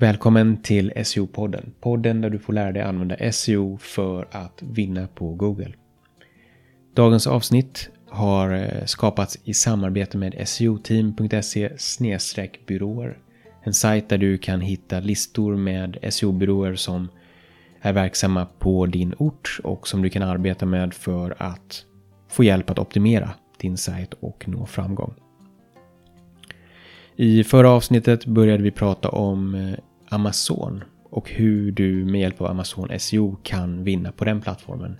Välkommen till SEO-podden. Podden där du får lära dig använda SEO för att vinna på Google. Dagens avsnitt har eh, skapats i samarbete med seoteam.se byråer. En sajt där du kan hitta listor med SEO-byråer som är verksamma på din ort och som du kan arbeta med för att få hjälp att optimera din sajt och nå framgång. I förra avsnittet började vi prata om eh, Amazon och hur du med hjälp av Amazon SEO kan vinna på den plattformen.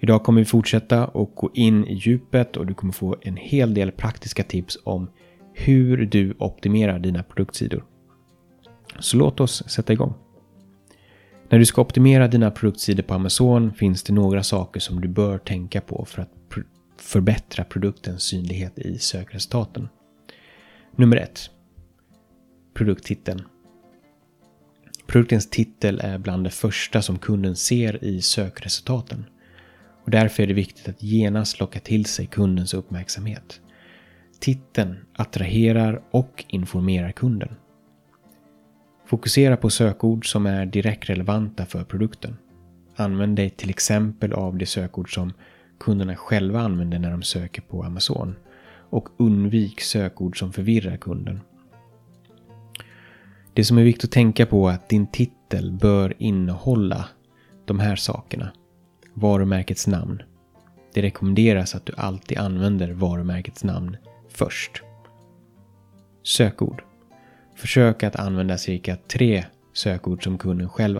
Idag kommer vi fortsätta och gå in i djupet och du kommer få en hel del praktiska tips om hur du optimerar dina produktsidor. Så låt oss sätta igång. När du ska optimera dina produktsidor på Amazon finns det några saker som du bör tänka på för att förbättra produktens synlighet i sökresultaten. Nummer 1. Produkttiteln. Produktens titel är bland det första som kunden ser i sökresultaten. Och därför är det viktigt att genast locka till sig kundens uppmärksamhet. Titeln attraherar och informerar kunden. Fokusera på sökord som är direkt relevanta för produkten. Använd dig till exempel av de sökord som kunderna själva använder när de söker på Amazon. Och undvik sökord som förvirrar kunden. Det som är viktigt att tänka på är att din titel bör innehålla de här sakerna. Varumärkets namn. Det rekommenderas att du alltid använder varumärkets namn först. Sökord. Försök att använda cirka tre sökord som kunden själv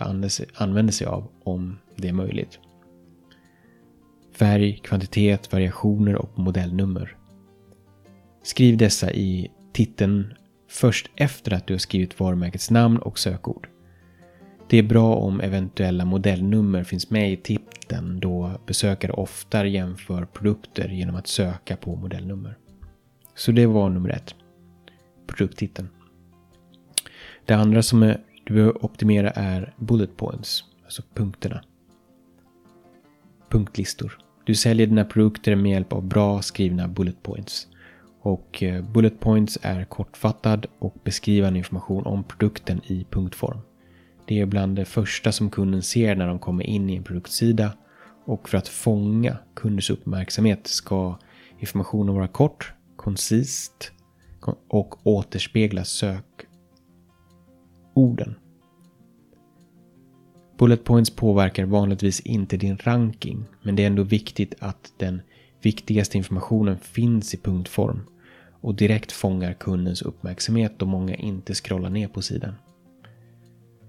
använder sig av om det är möjligt. Färg, kvantitet, variationer och modellnummer. Skriv dessa i titeln först efter att du har skrivit varumärkets namn och sökord. Det är bra om eventuella modellnummer finns med i titeln då besökare oftare jämför produkter genom att söka på modellnummer. Så det var nummer ett. Produkttiteln. Det andra som är, du behöver optimera är bullet points, alltså punkterna. Punktlistor. Du säljer dina produkter med hjälp av bra skrivna bullet points. Och eh, bullet points är kortfattad och beskrivande information om produkten i punktform. Det är bland det första som kunden ser när de kommer in i en produktsida och för att fånga kundens uppmärksamhet ska informationen vara kort, koncist och återspegla sökorden. Bullet points påverkar vanligtvis inte din ranking, men det är ändå viktigt att den viktigaste informationen finns i punktform och direkt fångar kundens uppmärksamhet då många inte scrollar ner på sidan.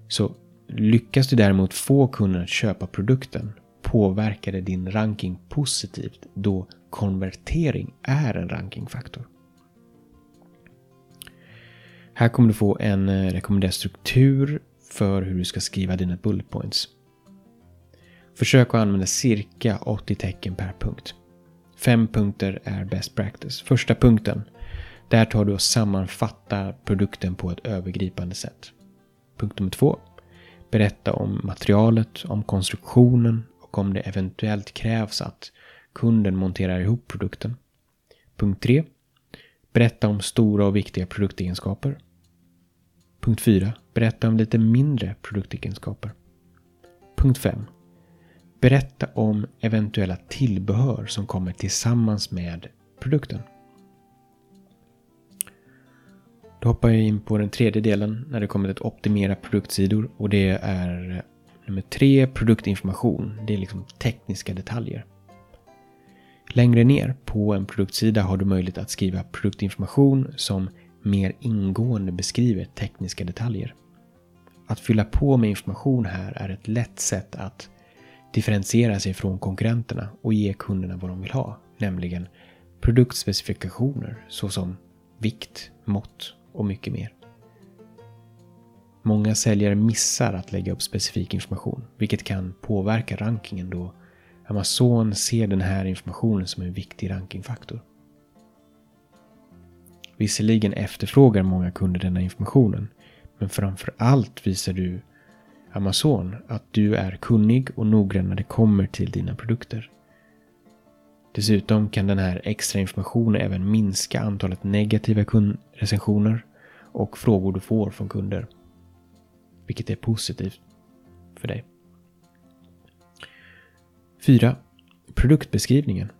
Så lyckas du däremot få kunden att köpa produkten påverkar det din ranking positivt då konvertering är en rankingfaktor. Här kommer du få en eh, rekommenderad struktur för hur du ska skriva dina bullet points. Försök att använda cirka 80 tecken per punkt. Fem punkter är best practice. Första punkten. Där tar du och sammanfattar produkten på ett övergripande sätt. Punkt nummer två. Berätta om materialet, om konstruktionen och om det eventuellt krävs att kunden monterar ihop produkten. Punkt 3. Berätta om stora och viktiga produktegenskaper. Punkt 4. Berätta om lite mindre produktegenskaper. Punkt 5. Berätta om eventuella tillbehör som kommer tillsammans med produkten. Då hoppar jag in på den tredje delen när det kommer till att optimera produktsidor och det är eh, nummer tre, produktinformation. Det är liksom tekniska detaljer. Längre ner på en produktsida har du möjlighet att skriva produktinformation som mer ingående beskriver tekniska detaljer. Att fylla på med information här är ett lätt sätt att differentiera sig från konkurrenterna och ge kunderna vad de vill ha, nämligen produktspecifikationer såsom vikt, mått och mycket mer. Många säljare missar att lägga upp specifik information, vilket kan påverka rankingen då Amazon ser den här informationen som en viktig rankingfaktor. Visserligen efterfrågar många kunder denna informationen, men framför allt visar du Amazon att du är kunnig och noggrann när det kommer till dina produkter. Dessutom kan den här extra informationen även minska antalet negativa kundrecensioner och frågor du får från kunder. vilket är positivt för dig. 4. Produktbeskrivningen.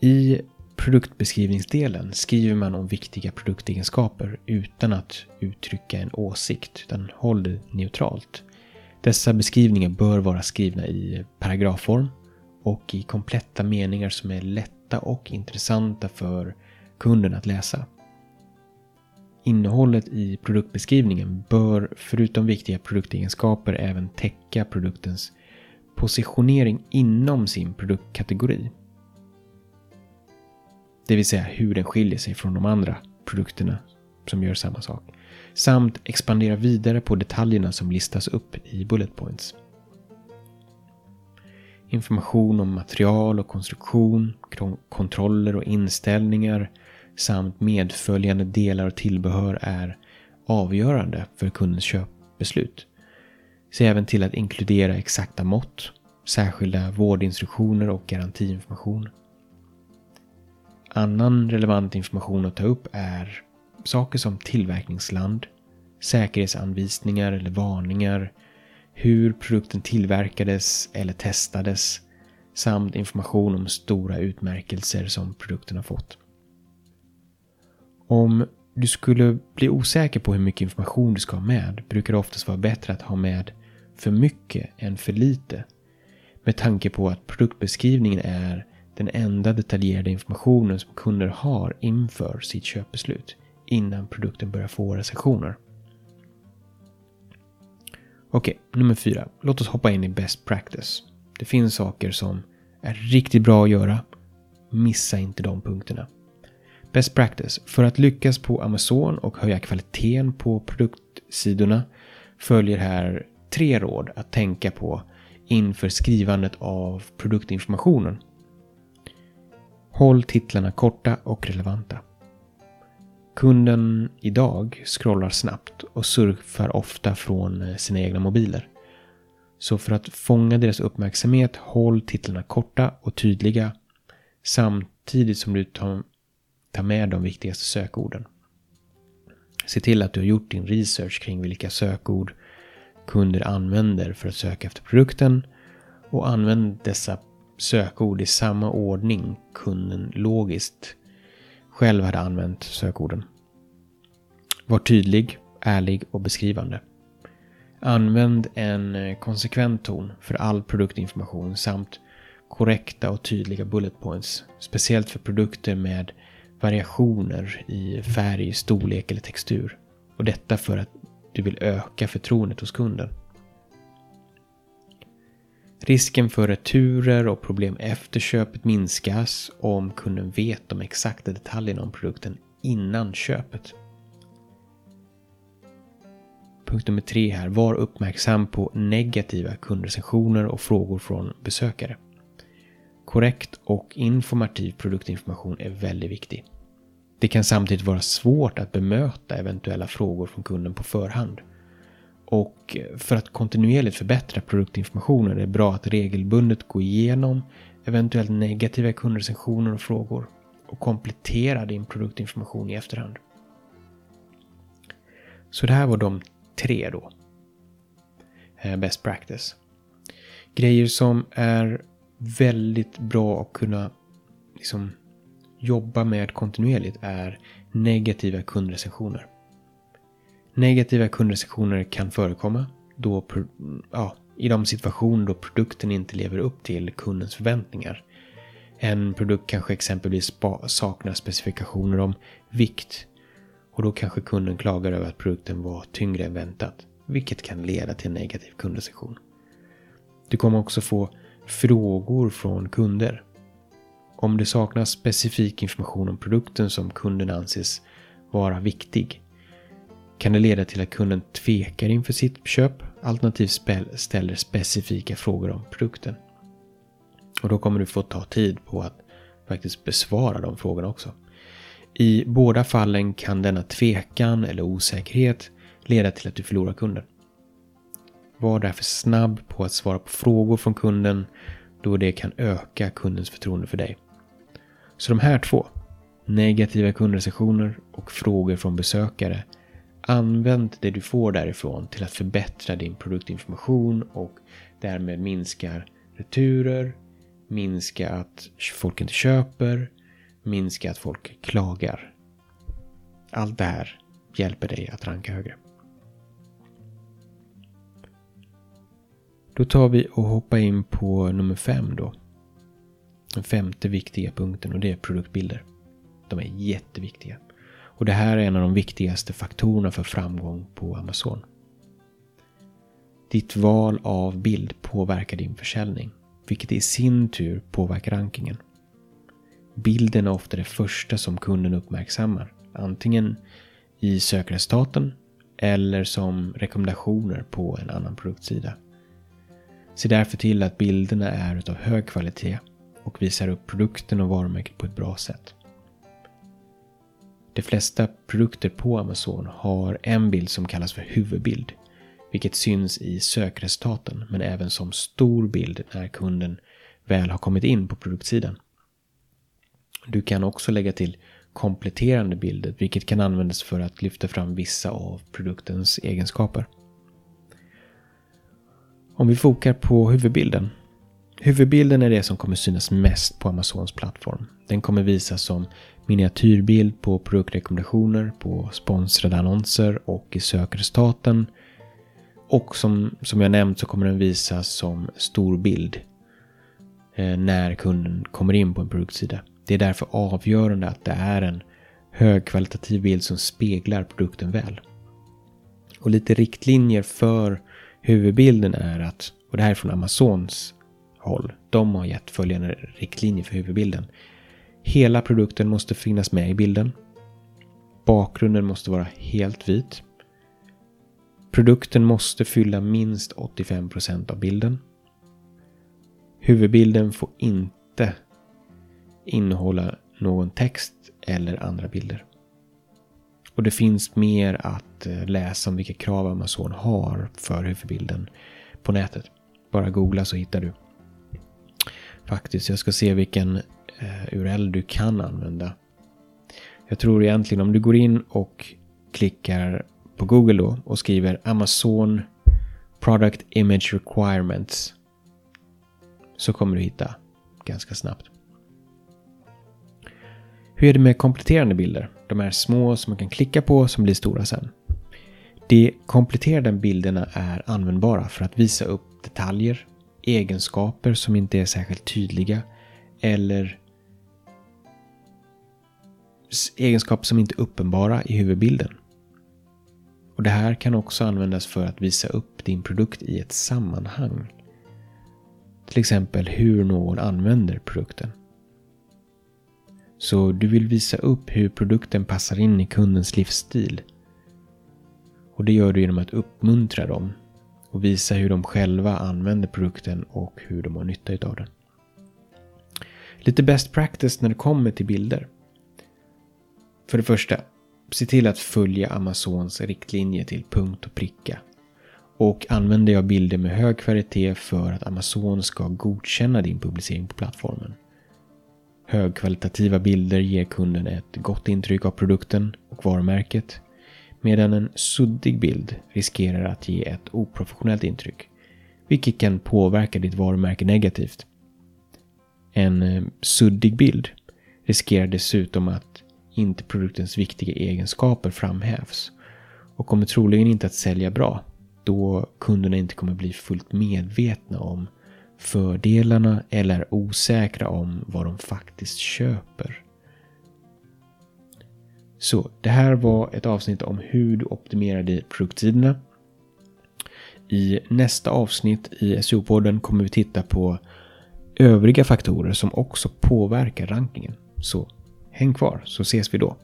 I produktbeskrivningsdelen skriver man om viktiga produktegenskaper utan att uttrycka en åsikt, utan håll det neutralt. Dessa beskrivningar bör vara skrivna i paragrafform och i kompletta meningar som är lätta och intressanta för kunden att läsa. Innehållet i produktbeskrivningen bör förutom viktiga produktegenskaper även täcka produktens positionering inom sin produktkategori. Det vill säga hur den skiljer sig från de andra produkterna som gör samma sak. Samt expandera vidare på detaljerna som listas upp i bullet points. Information om material och konstruktion, kontroller och inställningar samt medföljande delar och tillbehör är avgörande för kundens köpbeslut. Se även till att inkludera exakta mått, särskilda vårdinstruktioner och garantiinformation. Annan relevant information att ta upp är saker som tillverkningsland, säkerhetsanvisningar eller varningar, hur produkten tillverkades eller testades samt information om stora utmärkelser som produkten har fått. Om du skulle bli osäker på hur mycket information du ska ha med brukar det oftast vara bättre att ha med för mycket än för lite. Med tanke på att produktbeskrivningen är den enda detaljerade informationen som kunder har inför sitt köpbeslut innan produkten börjar få recensioner. Okej, nummer fyra. Låt oss hoppa in i best practice. Det finns saker som är riktigt bra att göra. Missa inte de punkterna. Best practice. För att lyckas på Amazon och höja kvaliteten på produktsidorna följer här tre råd att tänka på inför skrivandet av produktinformationen. Håll titlarna korta och relevanta. Kunden idag scrollar snabbt och surfar ofta från eh, sina egna mobiler. Så för att fånga deras uppmärksamhet, håll titlarna korta och tydliga samtidigt som du tar med de viktigaste sökorden. Se till att du har gjort din research kring vilka sökord kunder använder för att söka efter produkten och använd dessa sökord i samma ordning kunden logiskt själv hade använt sökorden. Var tydlig, ärlig och beskrivande. Använd en eh, konsekvent ton för all produktinformation samt korrekta och tydliga bullet points. Speciellt för produkter med variationer i färg, storlek eller textur. Och detta för att du vill öka förtroendet hos kunden. Risken för returer och problem efter köpet minskas om kunden vet de exakta detaljerna om produkten innan köpet. Punkt nummer tre här. Var uppmärksam på negativa kundrecensioner och frågor från besökare. Korrekt och informativ produktinformation är väldigt viktig. Det kan samtidigt vara svårt att bemöta eventuella frågor från kunden på förhand. Och för att kontinuerligt förbättra produktinformationen är det bra att regelbundet gå igenom eventuellt negativa kundrecensioner och frågor och komplettera din produktinformation i efterhand. Så det här var de tre då. Eh, best practice. Grejer som är väldigt bra att kunna liksom jobba med kontinuerligt är negativa kundrecensioner. Negativa kundrecensioner kan förekomma då, ja, i de situationer då produkten inte lever upp till kundens förväntningar. En produkt kanske exempelvis saknar specifikationer om vikt och då kanske kunden klagar över att produkten var tyngre än väntat, vilket kan leda till en negativ kundrecension. Du kommer också få frågor från kunder. Om det saknas specifik information om produkten som kunden anses vara viktig kan det leda till att kunden tvekar inför sitt köp alternativt ställer specifika frågor om produkten. Och då kommer du få ta tid på att faktiskt besvara de frågorna också. I båda fallen kan denna tvekan eller osäkerhet leda till att du förlorar kunden. Var därför snabb på att svara på frågor från kunden då det kan öka kundens förtroende för dig. Så de här två, negativa kundrecensioner och frågor från besökare, Använd det du får därifrån till att förbättra din produktinformation och därmed minskar returer, minska att folk inte köper, minska att folk klagar. Allt det här hjälper dig att ranka högre. Då tar vi och hoppar in på nummer fem då. Den femte viktiga punkten och det är produktbilder. De är jätteviktiga. Och det här är en av de viktigaste faktorerna för framgång på Amazon. Ditt val av bild påverkar din försäljning, vilket i sin tur påverkar rankingen. Bilden är ofta det första som kunden uppmärksammar, antingen i sökresultaten eller som rekommendationer på en annan produktsida. Se därför till att bilderna är utav hög kvalitet och visar upp produkten och varumärket på ett bra sätt. De flesta produkter på Amazon har en bild som kallas för huvudbild, vilket syns i sökresultaten men även som stor bild när kunden väl har kommit in på produktsidan. Du kan också lägga till kompletterande bilder, vilket kan användas för att lyfta fram vissa av produktens egenskaper. Om vi fokar på huvudbilden. Huvudbilden är det som kommer synas mest på Amazons plattform. Den kommer visas som miniatyrbild på produktrekommendationer, på sponsrade annonser och i sökresultaten. Och som, som jag nämnt så kommer den visas som stor bild eh, när kunden kommer in på en produktsida. Det är därför avgörande att det är en högkvalitativ bild som speglar produkten väl. Och lite riktlinjer för huvudbilden är att, och det här är från Amazons håll, de har gett följande riktlinjer för huvudbilden. Hela produkten måste finnas med i bilden. Bakgrunden måste vara helt vit. Produkten måste fylla minst 85% av bilden. Huvudbilden får inte innehålla någon text eller andra bilder. Och det finns mer att eh, läsa om vilka krav Amazon har för huvudbilden på nätet. Bara googla så hittar du. Faktiskt, jag ska se vilken Eh, URL du kan använda. Jag tror egentligen om du går in och klickar på Google då och skriver Amazon Product Image Requirements så kommer du hitta ganska snabbt. Hur är det med kompletterande bilder? De är små som man kan klicka på som blir stora sen. De kompletterande bilderna är användbara för att visa upp detaljer, egenskaper som inte är särskilt tydliga eller egenskaper som inte är uppenbara i huvudbilden. Och Det här kan också användas för att visa upp din produkt i ett sammanhang. Till exempel hur någon använder produkten. Så du vill visa upp hur produkten passar in i kundens livsstil. Och det gör du genom att uppmuntra dem och visa hur de själva använder produkten och hur de har nytta av den. Lite best practice när det kommer till bilder. För det första, se till att följa Amazons riktlinjer till punkt och pricka. Och använder jag bilder med hög kvalitet för att Amazon ska godkänna din publicering på plattformen. Högkvalitativa bilder ger kunden ett gott intryck av produkten och varumärket. Medan en suddig bild riskerar att ge ett oprofessionellt intryck. Vilket kan påverka ditt varumärke negativt. En eh, suddig bild riskerar dessutom att inte produktens viktiga egenskaper framhävs och kommer troligen inte att sälja bra då kunderna inte kommer bli fullt medvetna om fördelarna eller är osäkra om vad de faktiskt köper. Så det här var ett avsnitt om hur du optimerar produkttiderna. I nästa avsnitt i SEO-podden kommer vi titta på övriga faktorer som också påverkar rankingen. Så häng kvar så ses vi då.